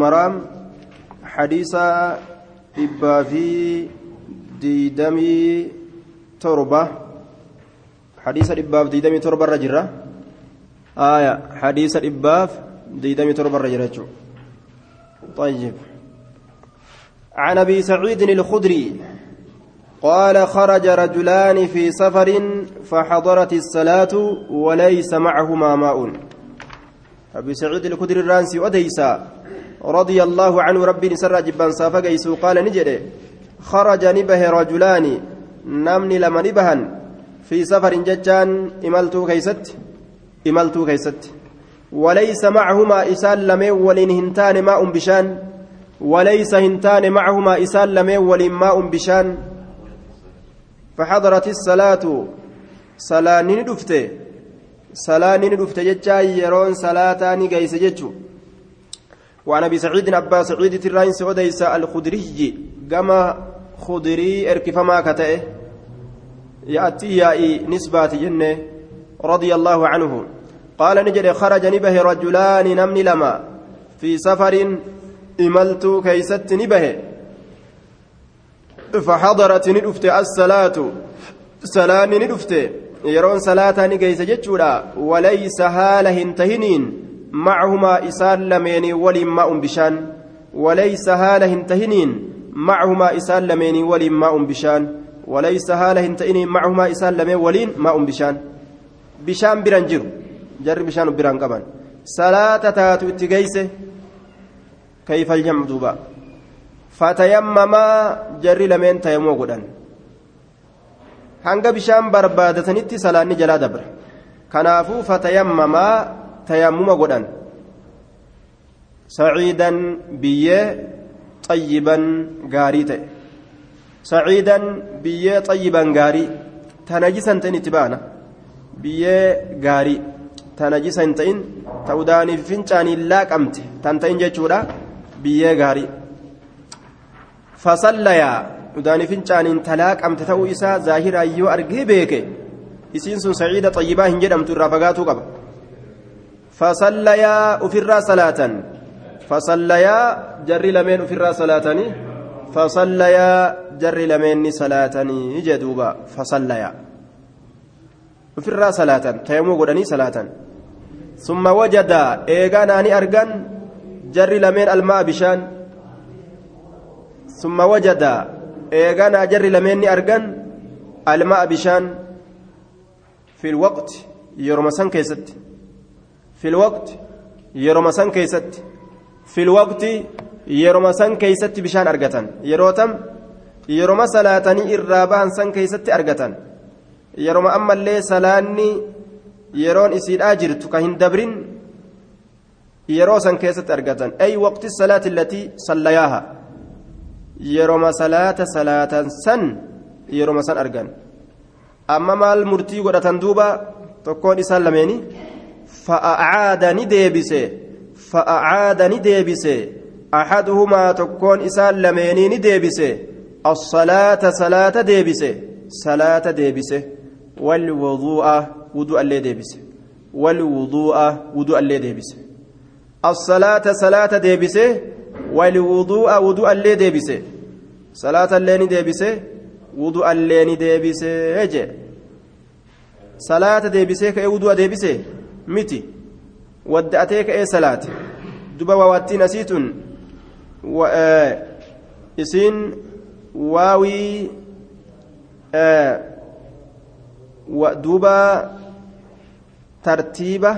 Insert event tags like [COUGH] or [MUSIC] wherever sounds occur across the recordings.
المرام حديث إبا في ديدمي تربة. حديث إبا في ديدمي تربة الرجرة آية. حديث إبا في ديدمي تربة الرجرة طيب. عن أبي سعيد الخدري. قال خرج رجلان في سفر فحضرت الصلاة وليس معهما ماء. أبي سعيد الخدري الرانسي وديسا رضي الله عنه ربي سر جبان سافقيس قال نجد خرج نبه رجلان نمني لما نبهن في سفر ججان إملتو كيست إملتو كيست. وليس معهما إسال لمن ولين هنتان ماء بشان وليس هنتان معهما إسال لمن ولين ماء بشان فحضرت الصلاة صلاة ندفته صلاة ندفته ججا يرون صلاة نقيس ججو. وعن أبي سعيد ابا سعيد تراين سعوديس الخدري كما خدري اركفما كتئه يأتي يائي نسبات جنة رضي الله عنه. قال نجد خرج نبه رجلان نمن لما في سفر إملت كيست نبه. فحضرت ندفت الصلاة صلاة ندفت يرون صلاة نجيس جتشورا وليس هاله انتهنين معهما إسال لمين ولي ماء بشان وليس هاله انتهنين معهما إسال لمين ولي ماء بشان وليس هاله انتهنين معهما إسال لمين ولي ماء بشان. بشان برنجر جر بشان بران قبان. صلاة تاتو اتقيسه كيف الجمع دوبا؟ fatayammamaa jarri lameen tayammoo godhan hanga bishaan barbaadatanitti salaanni jalaa dabra kanaafuu fatayammamaa tayammuma godhan saciidan biyyee xayyiban gaarii ta'e saciidan biyyee xayyiban gaarii tanajisan ta'in itti baana biyyee gaarii tanajisa hin ta'in ta'udaaniif fincaaniin laaqamte tan ta'in jechuudha biyyee gaarii fasallayaa udaanii fincaaniin talaaqamte ta'uu isaa zaahiraa yoo argee beeke isiin sun saciida xayyibaa hin jedhamtu irraa fagaatuu qaba ufirraa salaatan fasallayaa jarri lameen ufirraa salaatanii fasallayaa jarri lameenni salaatanii jedhuuba fasallayaa ufirraa salaatan tayammuu godhanii salaatan summa wajadaa eegaa naani argan jarri lameen almaa bishaan ثم وجد إيغانا جر لمن أرجن الماء بشان في الوقت يرمسان كيست في الوقت يرمسان كيست. في الوقت يرمسان كيست بشان أرجتان يروتم يرم صلاتني إرابان سان كيست أرجتان يرم أما اللي سلاني يرون إسير أجرت كهن دبرين يروسان كيست أرجتان أي وقت الصلاة التي صلياها salaata salaatan san yeroma san argan amma maal murtii godhatan duuba tokkoon isaan lameeni fa'acaada ni deebise axaduhumaa tokkoon isaan lameenii ni deebise الصلاة صلاة ديبسة. صلاة ديبسة. والوضوء وضوء اللي ديبسة. والوضوء وضوء اللي ديبسة. الصلاة صلاة ديبسة. والوضوء وضوء اللي ديبسه. صلاة اللي ديبسه وضوء اللي ديبسه أجي صلاة ديبسه كأي وضوء ديبسه. miti wadda wadda'atee ka'ee salaate duba waawattiin asii tun isiin waawii duuba tartiiba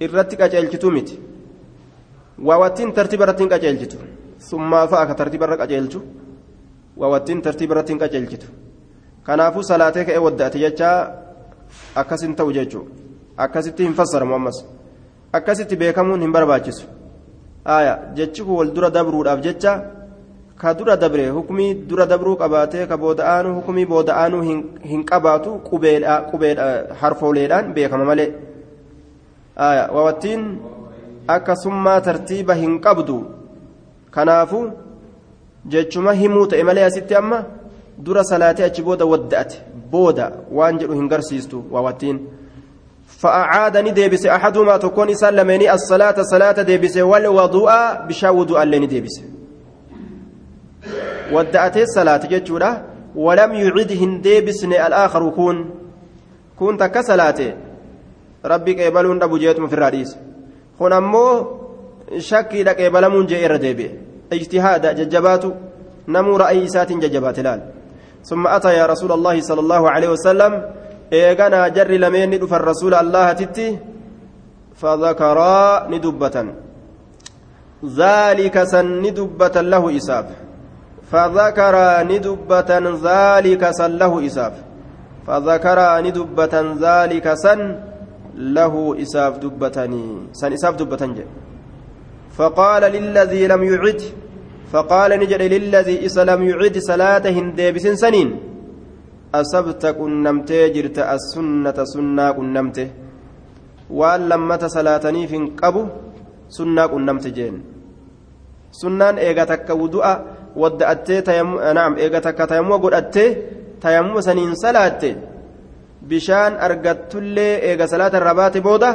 irratti qaceelchitu miti. Waawattiin tartiiba irratti hin summaa fa'a ka tartiiba irra qaceelchu. Waawattiin tartiiba irratti hin qaceelchitu. Kanaafuu salaatee ka'ee wadda'ate jechaa akkas hin ta'u jechuudha. Akkasitti hin fassaramu ammas akkasitti beekamuun hin barbaachisu. Jechi kun wal dura dabruudhaaf jecha ka dura dabre hukumii dura dabruu qabaatee ka booda'aanuu hukumii booda'aanuu hin qabaatu harfooleedhaan beekama malee. Waawattiin. akkasummaa tartiiba hin qabdu. Kanaafu jechuma himuu ta'e malee asitti amma dura salaatee achi booda wadda'ate. Booda waan jedhu hin garsiistu waawattiin فأعاد نديبس أحدهما تكون إسان لمني الصلاة صلاة ديبس والوضوء بشا وضوء اللي نديبس ودأت الصلاة جتشورة ولم يعدهن ديبسن الآخر كون. كنت كصلاته ربي قبلون أبو جيتم في الرئيس هنا مو شكي لك قبلمون جئر ديبي. اجتهاد ججبات نمو رأي سات ججبات لال ثم أتى يا رسول الله صلى الله عليه وسلم إيغانا جر لمن ندف الرسول الله تتي فذكرا ندبة ذلك سن ندبة له إساف فذكر ندبة ذلك سن له إساف فذكر ندبة ذلك سن له إساف دبتني سن إساف دبتنج فقال للذي لم يعد فقال نجد للذي إس لم يعد صلاة هندبس سنين أصبت كنمتي جرت السنة سنة كنمته waan lammata salaataniif hin qabu sunnaa qunnamte jeen sunnaan eega takka wudu'a wadda'attee naam eega takka tayammuma godhattee tayammuma saniin salaatte bishaan argattullee eega salaata irraa baate booda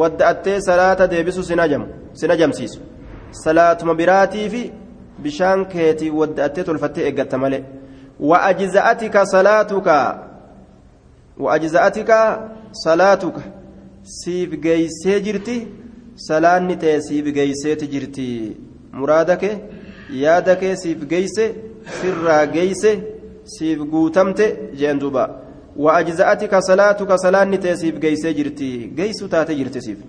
wadda'attee salaata deebisu sin ajamsiisu salaatuma biraatii fi bishaan keetii wadda'attee tolfattee eeggatta malee geeysee jirti salaanni ta'e siif geeyseeti jirti muraada kee yaada kee siif geeyse sirraa geeyse siif guutamte jeen duuba wa'ajza'atika salaatuka salaanni ta'e siif geeysee jirti geeysu taate jirti siif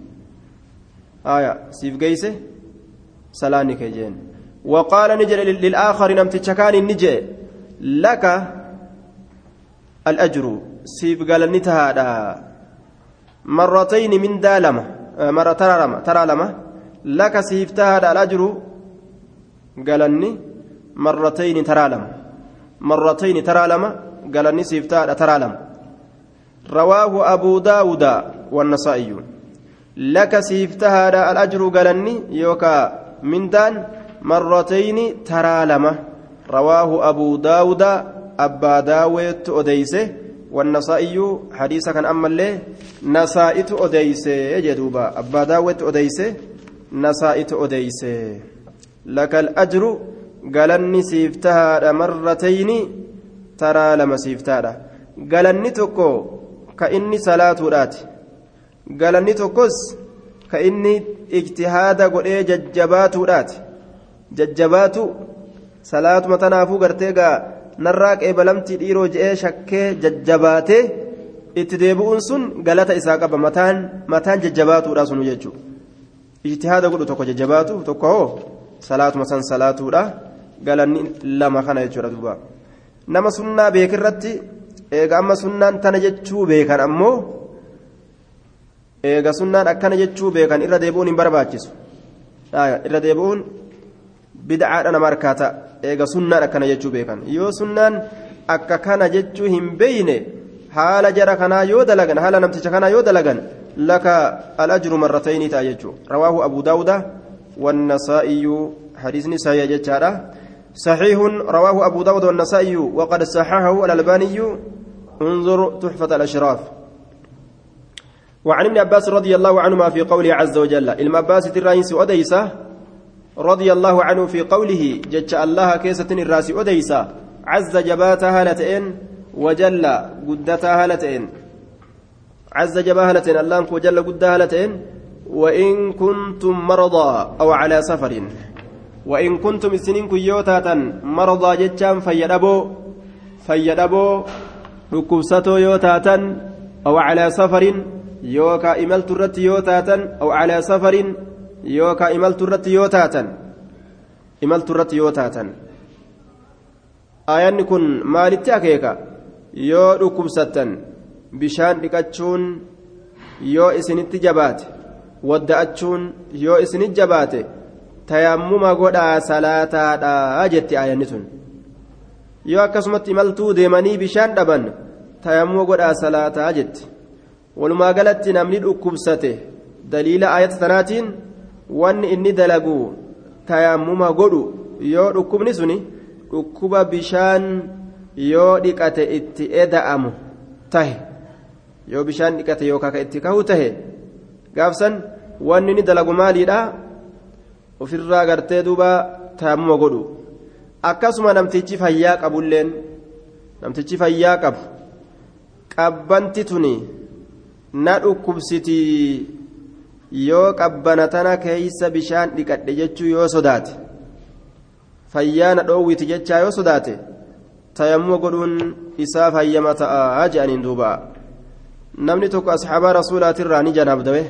aya siif geeyse salaanni kee jeen وقال نجل للآخر نمت شكان نجي لك الأجر. سيف قال نتهادا مرتين من دالمة مرة ترى لما. ترى لما. لك سيف تهادا الأجر. قالني مرتين ترى لما. مرتين ترى لما. قالني سيف تهادا ترى لما. رواه أبو داود والنسائي. لك سيف تهادا الأجر قالني يوكا من دان. مرتين ترى لما. رواه أبو داود أبا داود أديسة والنسائي حديث كان أما اللي نسائت أديسة يجدوبا أبا داود أديسة نسائت أديسة. لك الأجر قالني سيفتها مرتين ترى لما سيفتها. قالني تكو كإني صلاة رات قالني تكوس كإني اجتهاد قل ججبات رات jajjabaatu salaatuma tanaafuu gartee gaa narraa qeebalamtii dhiiroo je'ee shakkee jajjabaatee itti deebi'uun sun galata isaa qaba. Mataan mataan jajjabaatuudha sunu jechuudha. Ijtihaada godhu tokko jajjabaatu tokko hoo? Salaatuma san salaatuudha galanni lama kana jechuudha duuba. Nama sunnaa beekirratti eega amma sunnaan tana jechuu beekan ammoo eega sunnaan akkana jechuu beekan irra deebi'uun hin barbaachisu. Irra deebi'uun. Bid'aadha nama harkaata eega sunnaan akkana jechuu beekan yoo sunnaan akka kana jechuu hin beeyne haala jara kanaa yoo dalagan haala namticha kanaa yoo dalagan laka alajru marratayni ta'a jechuu rawaahu abu daawuda والنسائي حديث نسائي جتارة صحيح رواه أبو داود والنسائي وقد صححه الألباني انظر تحفة الأشراف وعن ابن عباس رضي الله عنهما في قوله عز وجل المباس الرئيس وديسه رضي الله عنه في قوله جج الله كيسة الرأس أديسا عز جباتها هالتين وجل قدتها هالتين. عز جباها هالتين الله وجل قدها هالتين وإن كنتم مرضى أو على سفر. وإن كنتم سنين كيوتاتا مرضى جتشام فيدبو فيدبو ركوبستو يوتاتا أو على سفر يوكا إملت الرت يوتاتا أو على سفر. Yookaan imaltu irratti yoo taatan imaltu irratti yoo taatan. Aayanni kun maalitti akeeka? Yoo dhukkubsattan bishaan dhiqachuun yoo isinitti jabaate wadda'achuun yoo isinit jabaate tayammuma godhaa salaataadhaa jetti aayanni sun. Yoo akkasumatti imaltuu deemanii bishaan dhaban tayammuma godhaa salaataa jetti. Walumaa galatti namni dhukkubsate daliila aayata tanaatiin wanni inni dalagu tayammuma godhu yoo dhukkubni suni dhukkuba bishaan yoo dhiqate itti eda'amu tahe yoo bishaan dhiqate yookaan ka itti kahu tahe gaafsan wanni ni dalagu maaliidha ofirraa gartee duuba tayammuma godhu akkasuma namtichi fayyaa qabulleen namtichi fayyaa qabu qabbanti tuni na dhukkubsitii yoo qabbana tana keeysa bishaan dhiqadhe jechuu yoo sodaate fayyaa na dhoowwiti jechaa yoo sodaate tayammuma godhuun isaa fayyama ta'a jedhaniin duuba namni tokko asxaabaa rasuulaatirraa ni janaaf dawe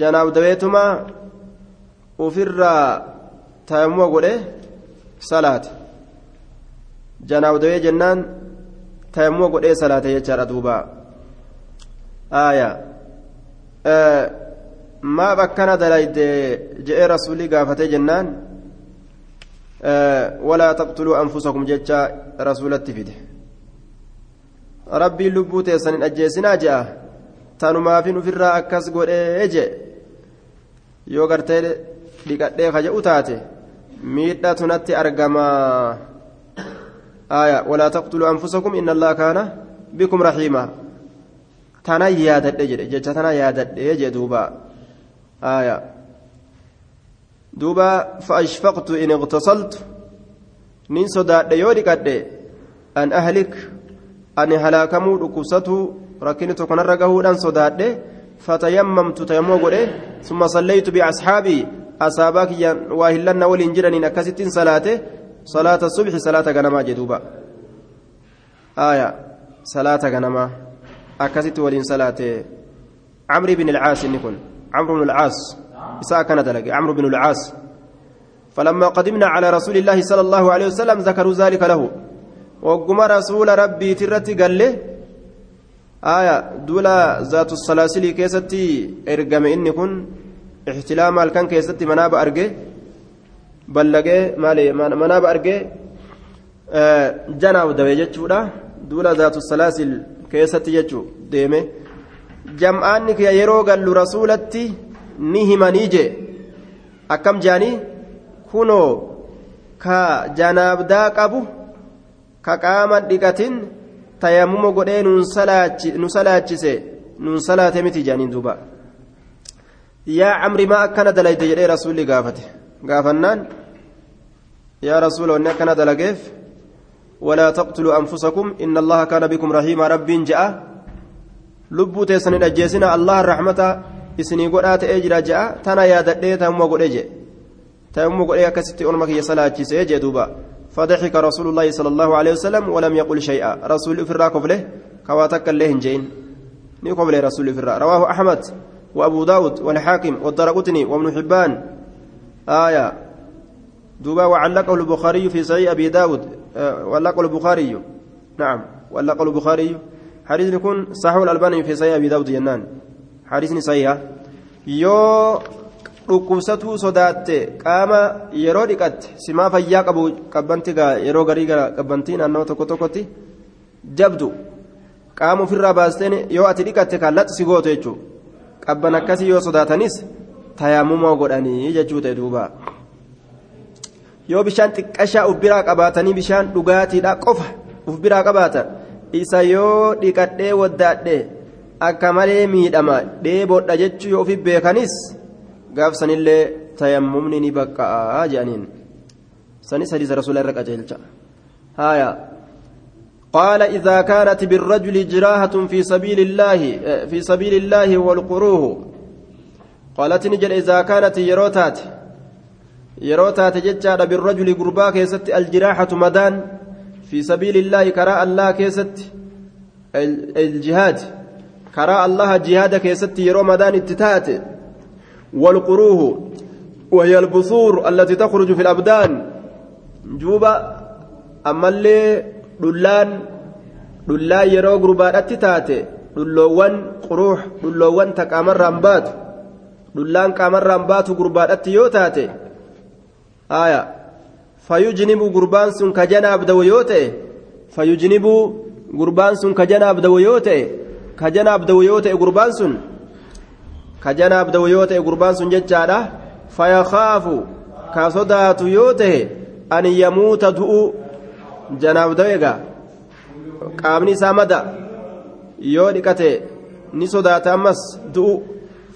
janaaf daweetuma ufirraa tayammuma godhe salaate janaaf dawee jennaan tayammuma godhee salaate jechaadha duuba aayaa maaf akkana dalayde je'ee rasuulli gaafatee jennaan walaa taqtuluu anfusakum jecha rasuulatti fide rabbiin lubbuu teessan hin ajjeesinaa je'a tanumaafin ufirraa akkas godhee je yoo gartee dhiqadhee kaja'u taate miidhatu natti argamaa aya walaa taqtuluu anfusakum inna allaha kaana bikum rahiima tana yaadadhe jedhe jecha tana yaadadhe jee duuba aya duuba faashfaqtu in iqtasaltu nin sodaadhe yoo dhiqadhe an ahlik ani halaakamuu dhukkubsatu rakkini tokko narra gahuudhaan sodaadhe fatayammamtu tayammoo godhe summa sallaytu biasxaabii asaabaa kiyyaan waa hillanna waliin jiraniin akkasittiin salaate salaata subxi salaata ganamaa jedhuuba aya salaata ganamaa akkasitti waliin salaate bin ilcaas isaa akkana dalage camru bin ilcaas فلما قدمنا على رسول الله صلى الله عليه وسلم ذكروا ذلك له. وقم رسول ربي ترتي قال له آية دولا ذات السلاسل كيستي إرقم إني كن احتلام الكن كيستي مناب أرقي بلغي مالي مناب أرقي آه جناب دوي جتشودا دولا ذات السلاسل كيستي جتشو jam'aanni kiyya yeroo gallu rasuulatti ni himanii jee. Akkam jaanii kunoo ka janaabdaa qabu ka qaama dhiqatin tayammuma godhee nu salaachise nuun salaate miti jaaniin duuba. Yaa camri maa akkana dalayte jedhee rasuulli gaafate? Gaafannaan yaa rasuula wanni akkana dalageef walaa taqtuluu anfusakum inna allaha kaana bikum rahiimaa rabbiin je'a. رب جاء لبو تيسن الأجيسنا الله الرحمة إسني قرأت أجرا جاء تنا يا دقيتا هم وقرأ تيمم قل كستي أنمك يسلاك سيجي دوبا فضحك رسول الله صلى الله عليه وسلم ولم يقل شيئا رسول فرا قبله كواتك الله جين ني قبله رسول فرا رواه أحمد وأبو داود والحاكم والدرقطني وابن حبان آية دوبا وعلقه البخاري في صحيح أبي داود آه وعلقه البخاري نعم وعلقه البخاري حديث يكون صحيح الألباني في صحيح أبي داود جنان حديث صحيح يو dhukkubsatuu sodaatte qaama yeroo dhiqatte simaa fayyaa qabu qabbanti yeroo garii qabbantii naannoo tokko tokkotti jabdu qaama ofirraa baasteen yoo ati dhiqatte kallaxi si gootu jechuudha qabban akkasii yoo sodaatanis tayaammumoo godhanii jechuu ta'e duuba yoo bishaan xiqqashaa uf biraa qabaatanii bishaan dhugaatiidha qofa uf biraa qabaatan isa yoo dhiqadhee waddaadhee akka malee miidhama dheeboodha jechuu yoo ofi beekanis. gaaf sanillee tayammumni ni baqqa'a jedhaniin sanis hadiisa rasuula irra qajeelcha haya قال إذا كانت بالرجل جراحة في سبيل الله في سبيل الله والقروه قالت نجل إذا كانت يروتات يروتات جتشاد بالرجل قربا كيست الجراحة مدان في سبيل الله كراء الله كيست الجهاد. كراء الله جهاد كيست يرو مدان اتتات والقروه وهي البثور التي تخرج في الأبدان. جوبا أما اللي دلان دلان يرو غربات تاتي دلوان قروح دلوان تكامر رامبات. دلان كامر رامبات غربات يو تاتي آية فيجنب غربان سن كجناب دويوتي فيجنب غربان سن كجناب دويوتي كجناب دويوتي غربان سن kajanaaf dawu yoo ta'e gurbaan sun jechaadha fayakaafu ka sodaatu yoo ta'e an yamuuta du'u janaaf dawu egaa qaamni isaa mada yoo dhiqate ni sodaata ammas du'u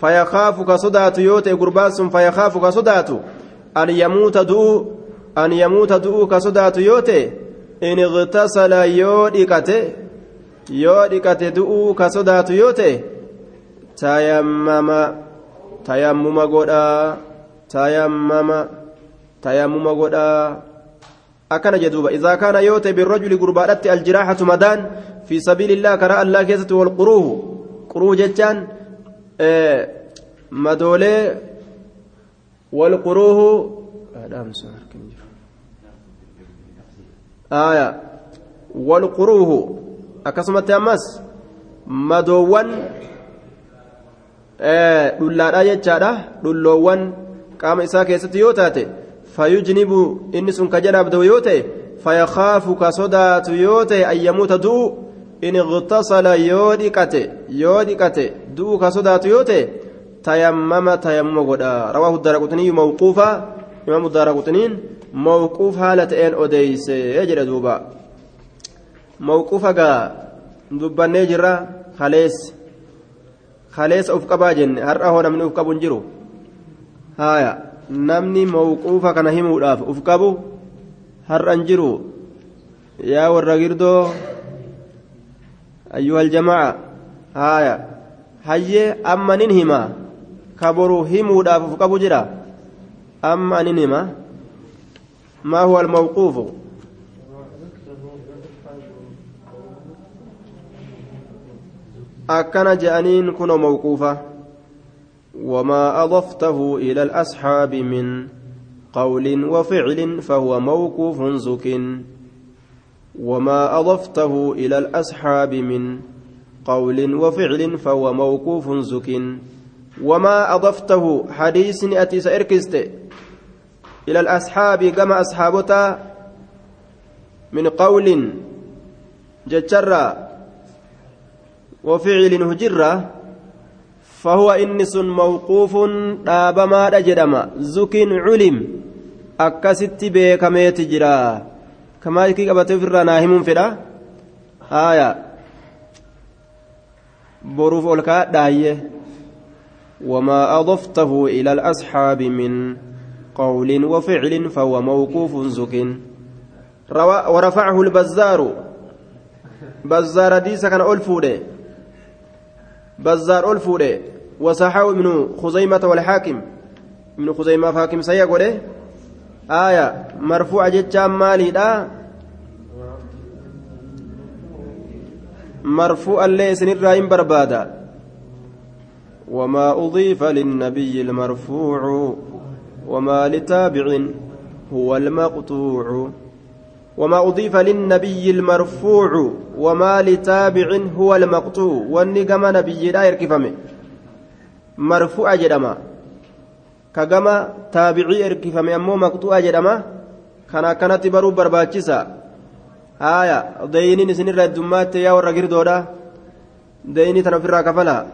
fayakaafu ka sodaatu yoo ta'e gurbaan sun fayakaafu ka sodaatu an yamuuta du'u yoo ta'e in iqtasala yoo dhiqate yoo dhiqate du'uu ka sodaatu yoo ta'e tayammama tayammuma godhaa tayammama tayammuma godhaa akkana jedhuuba izaa kaana yoo ta'e birrajuli gurbaadhatti aljiraaxatu madaan fi sabiilillaa karaa allaa keessatti wal quruuhu quruu jechaan madoolee wal quruuhu wal quruuhu akkasumatti ammas madoowwan dhullaadhaa jechaadha dhulloowwan qaama isaa keessatti yoo taate fayyujnibu inni sun ka janaabda'u yoo ta'e fayakaafu ka sodaatu yoo ta'e ayyamuuta du'u in iqtasala yoo dhiqate yoo dhiqate du'u ka sodaatu yoo ta'e tayammama tayammuma godha rawaahu daraqutniyyu mawquufa imaamu daraqutniin mawquuf haala ta'een odeeyse jedhe duuba mawquufa gaa dubbannee jirra kaleessi kaleessa uf qabaa jenne har'a hoo namni uf qabu hin jiru haaya namni mawquufa kana himuudhaaf uf qabu har'a hin jiru yaa warra girdoo ayyuhal jamaa haaya hayyee amma nin hima ka boru himuudhaaf uf qabu jira amma nin hima maa huwa almawquufu akkana je'aniin kuno mawquufa وما أضفته إلى الأصحاب من قول وفعل فهو موقوف زك. وما أضفته إلى الأصحاب من قول وفعل فهو موقوف زك. وما أضفته حديث أتي سإركست إلى الأصحاب كما أصحابتا من قول جتشرا وفعل هجرة فهو إنس موقوف دابما دجدما زك علم أكست بكميت جرا كما يكي قبت في الرناهم فدا آية بروف أولكا داية وما أضفته إلى الأصحاب من قول وفعل فهو موقوف زك. ورفعه البزار. بزار ديس كان ألفوده بزار ألفوده وصححه ابن خزيمة والحاكم. ابن خزيمة فاكم سيقوله آية. مرفوع جتشام مالي دا. مرفوع ليس الرايم بربادا. وما أضيف للنبي المرفوع. وما لتابع هو المقطوع. وما أضيف للنبي المرفوع وما لتابع هو المقطوع. والنقم نبي لا يركفمه مرفوع جدما. كجما تابعي إركفمه أمو مقطوع جدما. كان كانت برو برباچسا آية. ديني نسني ردمات يا ورا غيردودا ديني تنفر كفلا.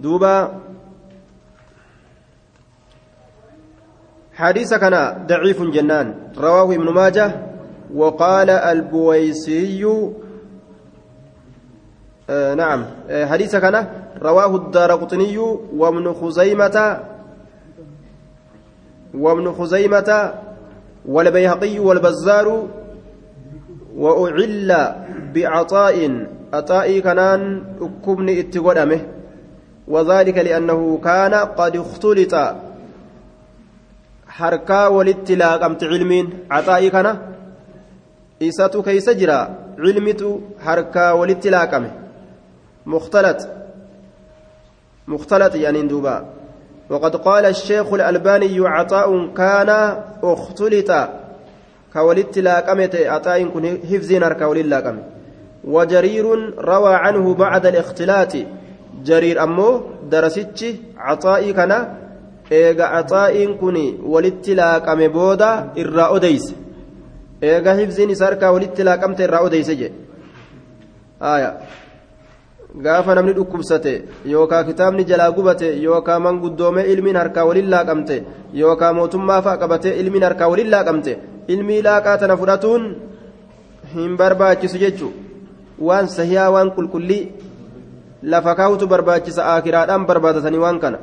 دوبا حديث كان ضعيف جنان. رواه ابن ماجه وقال البويسي آه نعم. آه حديث كان رواه الدارقطني وابن خزيمة وابن خزيمة والبيهقي والبزار وأعل بعطاء. عطاء كنان أكبن اتقدمه. وذلك لأنه كان قد اختلط harkaa walitti laaqamte cilmiin caxaa'ii kana isatu keeysa jira. Cilmitu harkaa walitti laaqame. Mukhtalat. مختلط يعني دوبا وقد قال الشيخ الألباني عطاء كان اختلط كولت لاقمت عطاء كن حفظين كولت لاقم وجرير روى عنه بعد الاختلاط جرير أمو درستش عطاء كان eega axaa'iin kun walitti laaqame booda irraa odeyse eega hibziin isa harkaa walitti laaqamte irraa odeyse jedhe gaafa namni dhukkubsate yookaa kitaabni jalaa gubate yookaa manguddoomee ilmiin harkaa waliin laaqamte yookaa mootummaa fa'a qabatee ilmiin harkaa waliin laaqamte ilmii laaqaa tana fudhatuun hin barbaachisu jechuudha waan sahiyaa waan qulqullii lafa kaawutu barbaachisa akiraadhaan barbaadatanii waan kana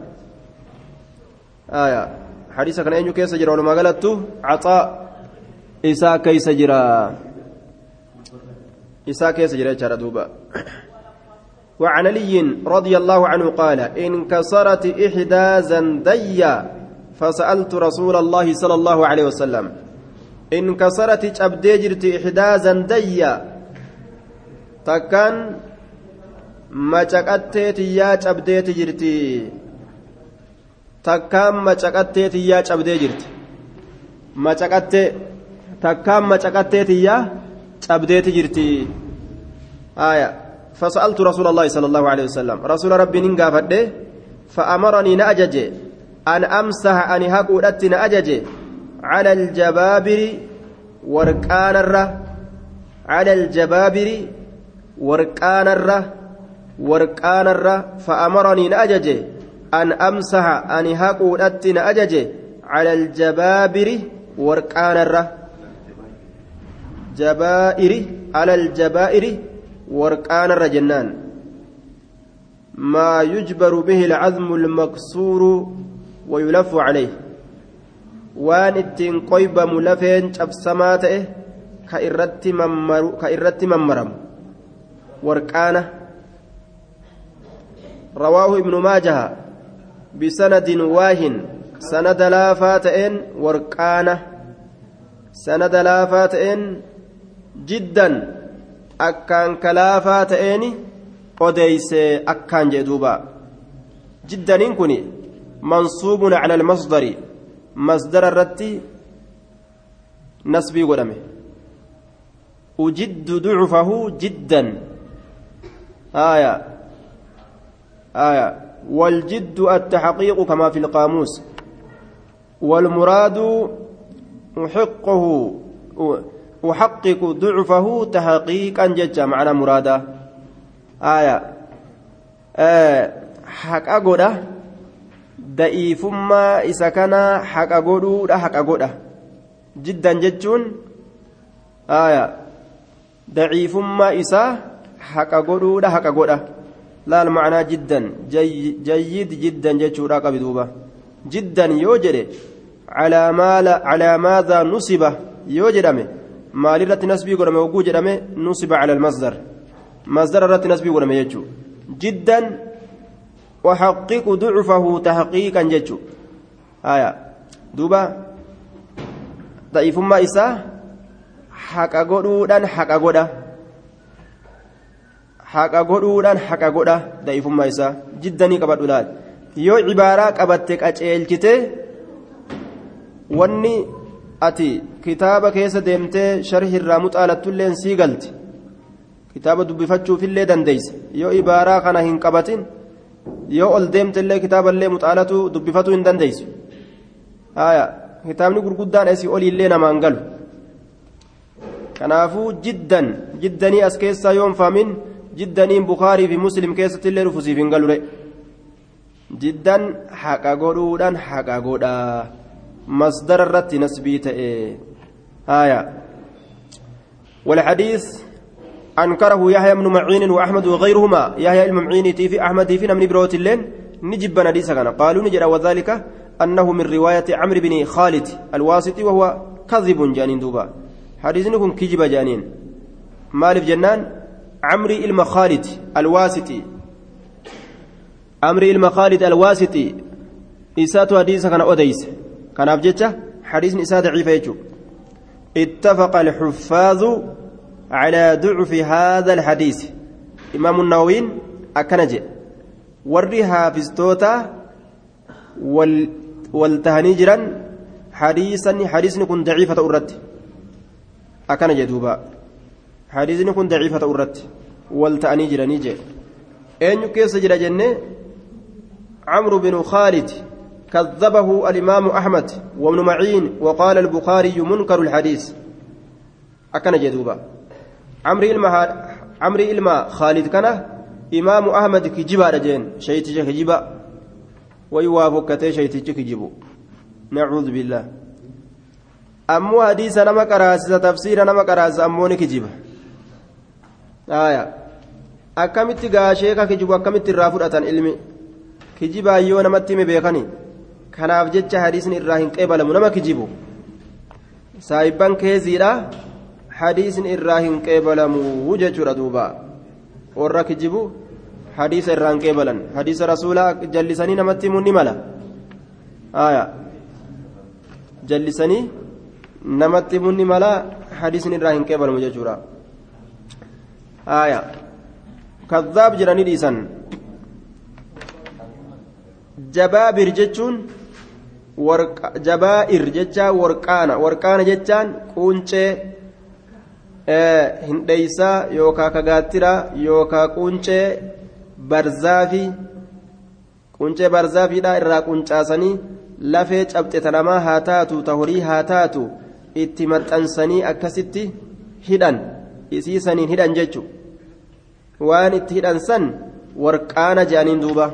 hadiisa kana eenyu keessa jira walumaa galattu caxaa isaa keessa jira isaa keessa jira jechaadha duuba وعن علي رضي الله عنه قال انكسرت إحدى زندي فسألت رسول الله صلى الله عليه وسلم انكسرت أبدي جرت إحدى زندي تكن ما شقتت يا أبدي جرتي. تكن ما شقتت يا أبدي جرتي ما شقتت تكن ما شقتت يا أبدي جرتي آية فسألت رسول الله صلى الله عليه وسلم رسول ربي ننقافد فأمرني نأجج أن أمسح أن هكودت نأجج على الجبابر وركان الره على الجبابر وركان الره وركان الره أن أمسح أن هكودت نأجج على الجبابر وركان الره جبائر على الجبائر ورقان الرجنان ما يجبر به العظم المكسور ويلف عليه. ittiin qoybamu lafeen cabsamaa ta'e ka irratti mammaramu warqaana rawaahu ibnu maajaha waahin sanada laafaa ta'een warqaana sanada laafaa ta'een jiddan akkaan kalaafaa ta'een odeeyse akkaan jee duuba jiddaniin kun mansuubun cala almasdari masdara irratti nasbii godhame ujiddu ducufahu jiddan آية آية والجد التحقيق كما في القاموس والمراد أحقه أحقق ضعفه تحقيقا ججا معنى مرادا آية آه حق أقوله da'iifummaa isa kana haqa godhuudha haqa godha jiddan jechuun aya da'iifummaa isaa haqa godhuudha haqa godha laal macnaa jiddan jayyid jiddan jechuudha qabi duuba jiddan yoo jedhe calaa maadaa nusiba yoo jedhame maalirratti nasbii godhame hogguu jedhame nusiba cala almasdar masdara irratti nasbii godhame jechuu jiddan وحقق ضعفه تحقيقا ججو آية دوبا ضعيف ما إسا حق قدودان حق قدا haqa godhuudhaan haqa godha da'ifummaa isaa jiddanii qabadhu laal. Yoo cibaaraa qabatte qaceelchite wanni ati kitaaba keessa deemtee sharhi irraa muxaalattulleen sii galti. Kitaaba dubbifachuufillee dandeeyse. Yoo ibaaraa kana hin qabatin yoo ol deemtellee kitaaballee muxaalatu dubbifatu hin dandeeysu. Kitaabni gurguddaan asii oliillee namaan galu? Kanaafuu jiddan jiddanii as keessaa yoon faamin jiddaniin bukaarii fi muslim keessattillee dhufusiif hin galure jiddan haqa godhuudhaan haqa godhaa masdara irratti nasbii ta'e haya والحديث أنكره يحيى بن معين وأحمد وغيرهما. يحيى المعين في أحمد في نمن بروت اللين. نجب كان. قالوا نجر وذلك أنه من رواية عمرو بن خالد الواسطي وهو كذب جانين دوبا. حديث نكون كجب جانين. مالف جنان. عمرو إلما الواسطي. عمرو إلما الواسطي. إسات حديث كان أوديس. كان أبجتة حديث إسات ضعيف اتفق الحفاظ على ضعف هذا الحديث. إمام النووي أكنج وري حافظتوتا وال والتهنيجرا حديثا حديث كن ضعيفة أرد أكنج دوبا. حديث كن ضعيفة أرد والتهنيجرا نيجي أين كيس جرى جنة عمرو بن خالد كذبه الإمام أحمد وابن معين وقال البخاري منكر الحديث أكنج دوبا عمري إلما عمري إلما خالد كان إمام أحمد كجبا رجين شيتي كجبا ويوافقتي شيتي كجبو نعوذ بالله أمو حديث نما كراس تفسير نما كراس أموني كجبا akkamitti gaashee ka kijibu akkamitti irraa fudhatan ilmi kijibaa yoo namatti hime beekani kanaaf jecha hadiisni irraa hin qeebalamu nama kijibu saayibban keeziidha hadiisni irraa hin qeebalamu jechuudha duuba warra kijibu hadiisa irraa hin qeebalan hadiisa rasuulaa jallisanii namatti himuun ni mala jallisanii namatti himuun ni mala hadiisni irraa hin qeebalamu jechuudha آية kadhaab جراني dhiisan. Jabaabir jechuun ورق جبائر جتشا ورقانا ورقانا جتشان كونشي yookaa هنديسا يوكا كغاترا يوكا كونشي barzaafiidha irraa quncaasanii lafee cabxe tanamaa haa taatu ta horii haa taatu itti maxxansanii akkasitti hidhan. Isii saniin hidhan jechu waan itti hidhan san warqaana jedhaniin duuba.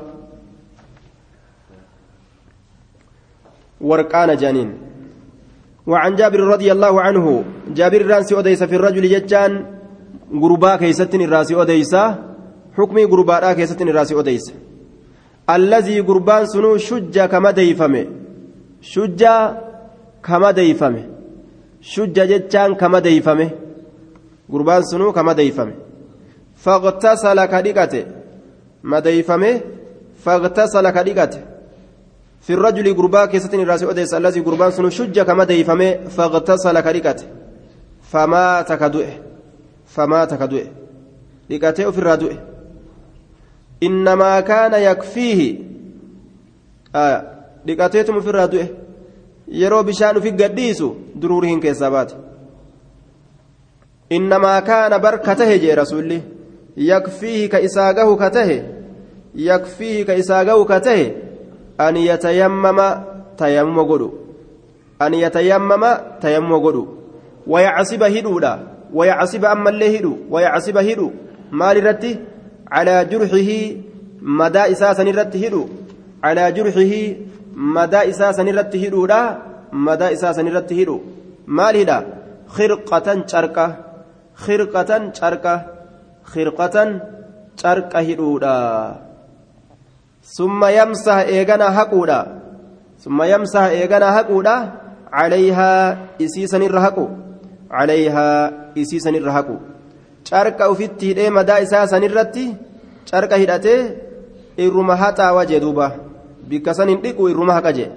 Warqaana jedhaniin وعن جابر رضي الله عنه جابر رانسي أديس في الرجل ججان غربا كيستن الراسي أديس حكمي غربا كيستن الراسي أديس الذي غربان سنو شجا كما ديفمه شجا كما ديفمه شجا ججان كما ديفمه غربان سنو كما ديفمه فاغتسل كدقته مديفمه فاغتسل كدقته في الرجل غربا كيستن الراس أديس الذي غربان سنو شجة كما ديفمه فاغتسل كدقته فمات كدؤه فمات كدؤه دقته في الردؤه إنما كان يكفيه آه دقتهم في الردؤه yeroo bishaan ufi gadhiisu duruurihin keessaa baate. Kaana barka tahe jee rasulli yakfiihi ka isaa gahu ka tahe yakfiihi ka isaa gahu ka tahe an yatayammama tayammuma godhu an yatayammama tayammuma godhu wayacsiba hidhuudha wayacsiba ammallee hidhu wayacsiba hidhu maal irratti calaa jurxihi madaa isaa san irratti hidhu calaa jurxihi madaa isaa san irratti hidhuudha madaa isaa san khirqatan carqa khirqatan carqa hidhuudha summa yamsaha eegana haquudha summa yamsaha eegana haquudha calayhaa isii sanirra haqu calayhaa isii sanirra haqu carqa ufitti hidhee madaa isaa sanirratti carqa hidhatee irruma haxaawa jee duuba bikka san hin dhiqu irruma haqa jee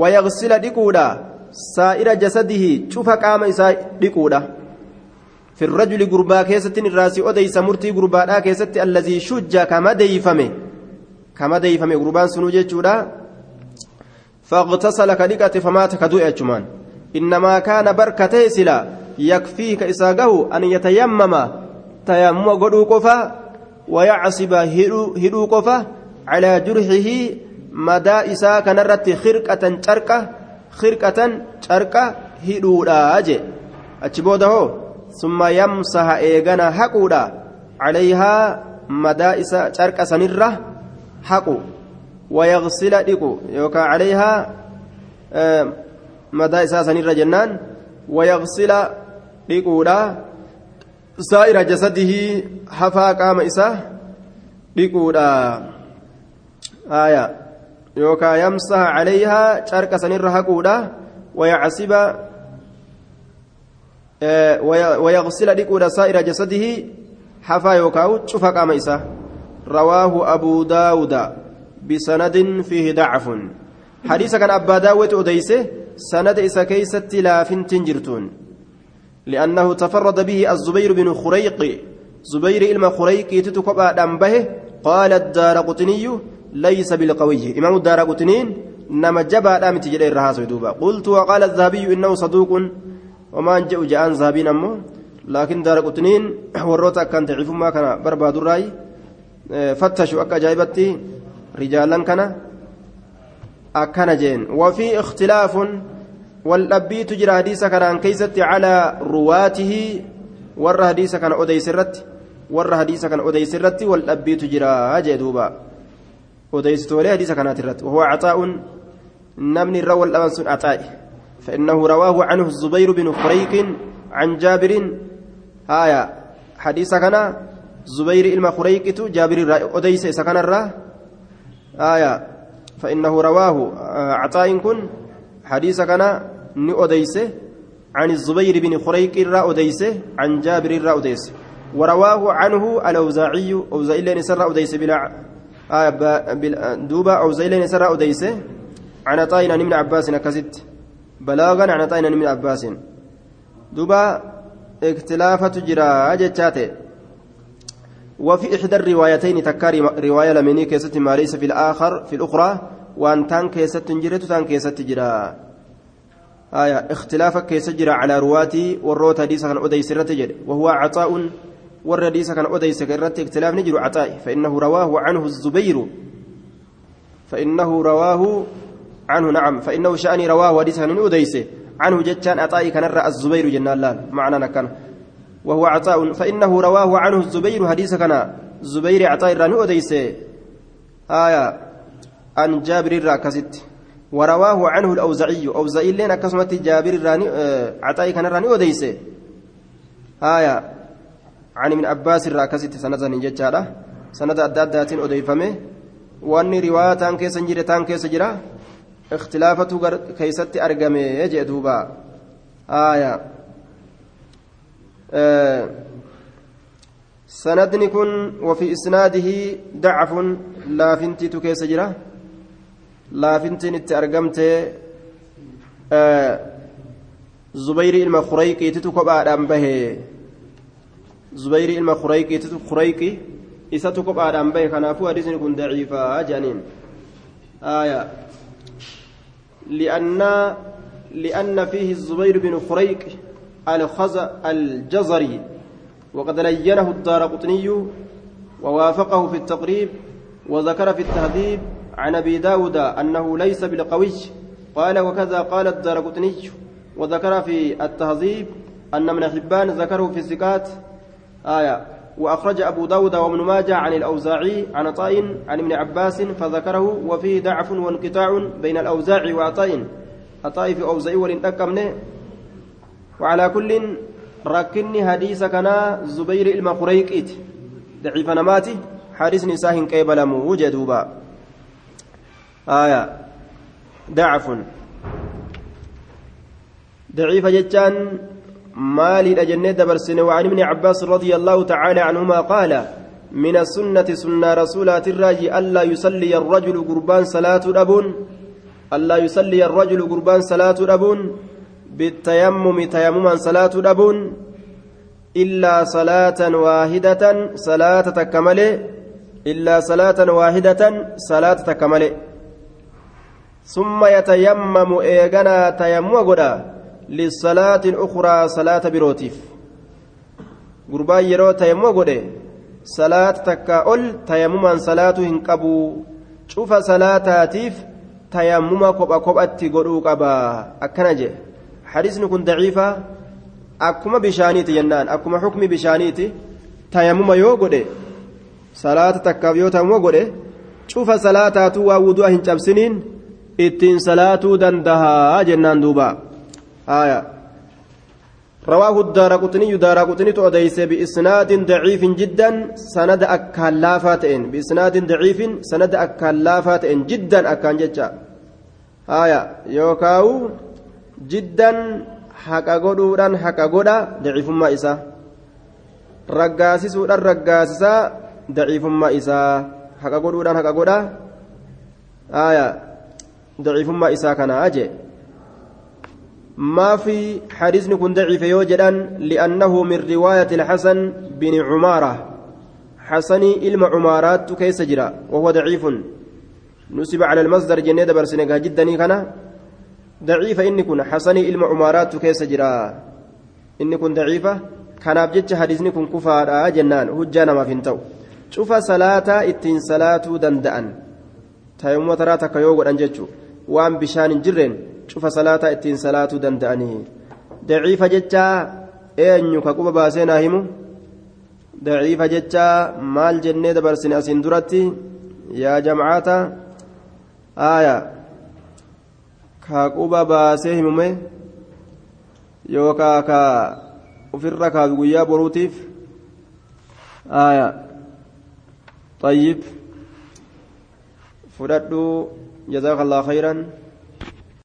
wayagsila dhiquudha saa'ira jasadihi cufa qaama isaa dhiquudha. في الرجل غربا كيستن الراسي أديس مرتي غربا كيست الذي شج كما ديفمه كما ديفمه غربان سنوجي جودا فاغتسل كدقة فمات كدوء أجمان إنما كان بركته سلا يكفيك إساقه أن يتيمم تيمم قدو قفا ويعصب هدو قفا على جرحه مدى إسا كنرت خرقة شركة خرقة شركة هدو راجي أتشبوده ثم يمسح إيغانا حقودا عليها مدى إسا شركة سنرة حقو ويغسل ديكو يوكا عليها آه مدى إسا سنرة جنان ويغسل ديكودا سائر جسده حفا قام إسا ديكودا آية يوكا يمسح عليها شركة سنرة حقودا ويعصب ويغسل ديكودا سائر جسده حفا يوكاو شوف قام إسا رواه أبو داود بسند فيه ضعف حديث كان أبا داود أديسه سند إسا كيست لا فنتن جرتون لأنه تفرد به الزبير بن خريق زبير إلما خريق تتكبع دنبه قال الدار قطني ليس بالقوي إمام الدار قطنين نما جبا دامت جري الرهاس دوبا قلت وقال الذهبي إنه صدوق وما جاء جاء ذهبين أمه لكن دار قطنين [CLEARS THROAT] وروتا كان تعرف ما كان برباد الرأي فتشوا أكا جايبتي رجالا كان. أكن جين. وفي اختلاف والأبي تجرى حديث كان كيست على رواته. ور حديث كان أدي سرت ور حديث كان أدي سرت والأبي تجرى جدوبا. أدي ستولي حديث كان ترت وهو عطاء نمن الروى الأمس عطاء فإنه رواه عنه الزبير بن فريق عن جابر آية حديث كان زبير إلما خريقت جابر أديس سكن الرا آية فإنه رواه عطاء كن حديث كان ني أديس عن الزبير بن خريق الرا أديس عن جابر الرا أديس ورواه عنه الأوزاعي أوزاعي لين سر أديس بلا آية دوبا أوزاعي لين سر أديس عن عطاء عن ابن عباس كزت بلاغا عن عطاء عن ابن عباس. دوبا اختلافة جرا جتاته وفي إحدى الروايتين تكاري رواية لمني كيست ما ليس في الآخر في الأخرى وأن تان كيست جرت تان كيست جرا آية اختلاف كيست جرا على رواتي والروت حديث كان أديس وهو عطاء والرديس كان أديس كالرت اختلاف نجر عطاء فإنه رواه عنه الزبير فإنه رواه عنه نعم فإنه شأني رواه حديث كان أديس عنه جتان عطاء كان الزبير جنان لال معنى نكن وهو عطاء فإنه رواه عنه الزبير حديث كان زبير عطاء راني أديس آية عن جابر الراكزت ورواه عنه الأوزعي أوزعي لنا كسمة جابر راني عطاء كان راني أديس آية عن من عباس الراكزت سنة نجتشارة سنة أدادات أديفمه وأني رواية كيس جرى تان كيس جرى اختلافة كيست أرقمي يجي دوبا آية. آه. سندني كن وفي إسناده ضعف. لا فنتي تكيس جرا. لا فنتي نت أرقمت آه. زبير المخريقي تتكب آدم زبير المخريقي تتكب خريقي إسا تكب آدم به كنافو حديثني كن ضعيفا جانين آية لأن لأن فيه الزبير بن خريق الخزى الجزري وقد لينه الدار قطني ووافقه في التقريب وذكر في التهذيب عن أبي داود أنه ليس بالقوي قال وكذا قال الدار قطني وذكر في التهذيب أن من حبان ذكره في الزكاة آية. وأخرج أبو داود وابن ماجه عن الأوزاعي عن عطاء عن ابن عباس فذكره وفيه ضعف وانقطاع بين الأوزاعي عطاء في أوزاعي ولنتكمنه وعلى كل ركني حديث كان زبير المخريقيت ضعيف نماتي. حديث نساه قبل موجدوبا آية. ضعف. ضعيف جتان مالي الأجنة دبرسن وعن ابن عباس رضي الله تعالى عنهما قال من السنة سنة رسولات الراجي ألا يصلي الرجل قربان صلاة أبون ألا يصلي الرجل قربان صلاة أبون بالتيمم تيمما صلاة أبون إلا صلاة واحدة صلاة تكمل إلا صلاة واحدة صلاة تكمل ثم يتيمم إيغنا تيمم قدا للصلاة الأخرى صلاة بروتيف salaata takka ol tayammumaan salaatu hin qabu cufa salaataatiif tayammuma kopha kophatti godhuu qaba akkana jedhe hadisni kun daciifa akkuma bishaaniiti jennaan akkuma xukmi bishaaniiti tayammuma yoo godhe salaata takkaaf yoo tayammuma godhe cufa salaataatu waa wudu'a hin cabsiniin ittiin salaatuu dandahaa jennaan duubaa آية. رواه الدار قطني دار قطني تؤديس بإسناد ضعيف جدا سند أكالافات بإسناد ضعيف سند أكالافات جدا أكان جتا آية. يوكاو جدا حقا قدودان حقا قدا ضعيف ما إسا. رقاسسودان رقاسسا ضعيف ما إسا. حقا قدودان حقا قدا آية. ضعيف ما إسا كان أجي. ما في حديث كن ضعيف يوجدا لأنه من رواية الحسن بن عمارة. حسني إلما عمارات كيس جرا وهو ضعيف. نسب على المصدر جنيد برسنك جدا كان. ضعيف إن كن حسني إلما عمارات كيس جرا. إن كن ضعيفة كان أبجد حديثني كن كفار جنان هجانا ما فينتو شوف صلاة إتين صلاة دندأن. تيمو ترى تكيوغ أنجتشو وان بشان جرين. Cufa salaataa ittiin salaatuu danda'anii daciifa jechaa eenyu ka quba baasee naa himu daciifa jechaa maal jennee dabarsine asiin duratti yaa jamcaata aaya ka quba baasee himume yookaa ka ofirra kaatu guyyaa boruutiif aya طيب fudhadhu jazaaka allah khayran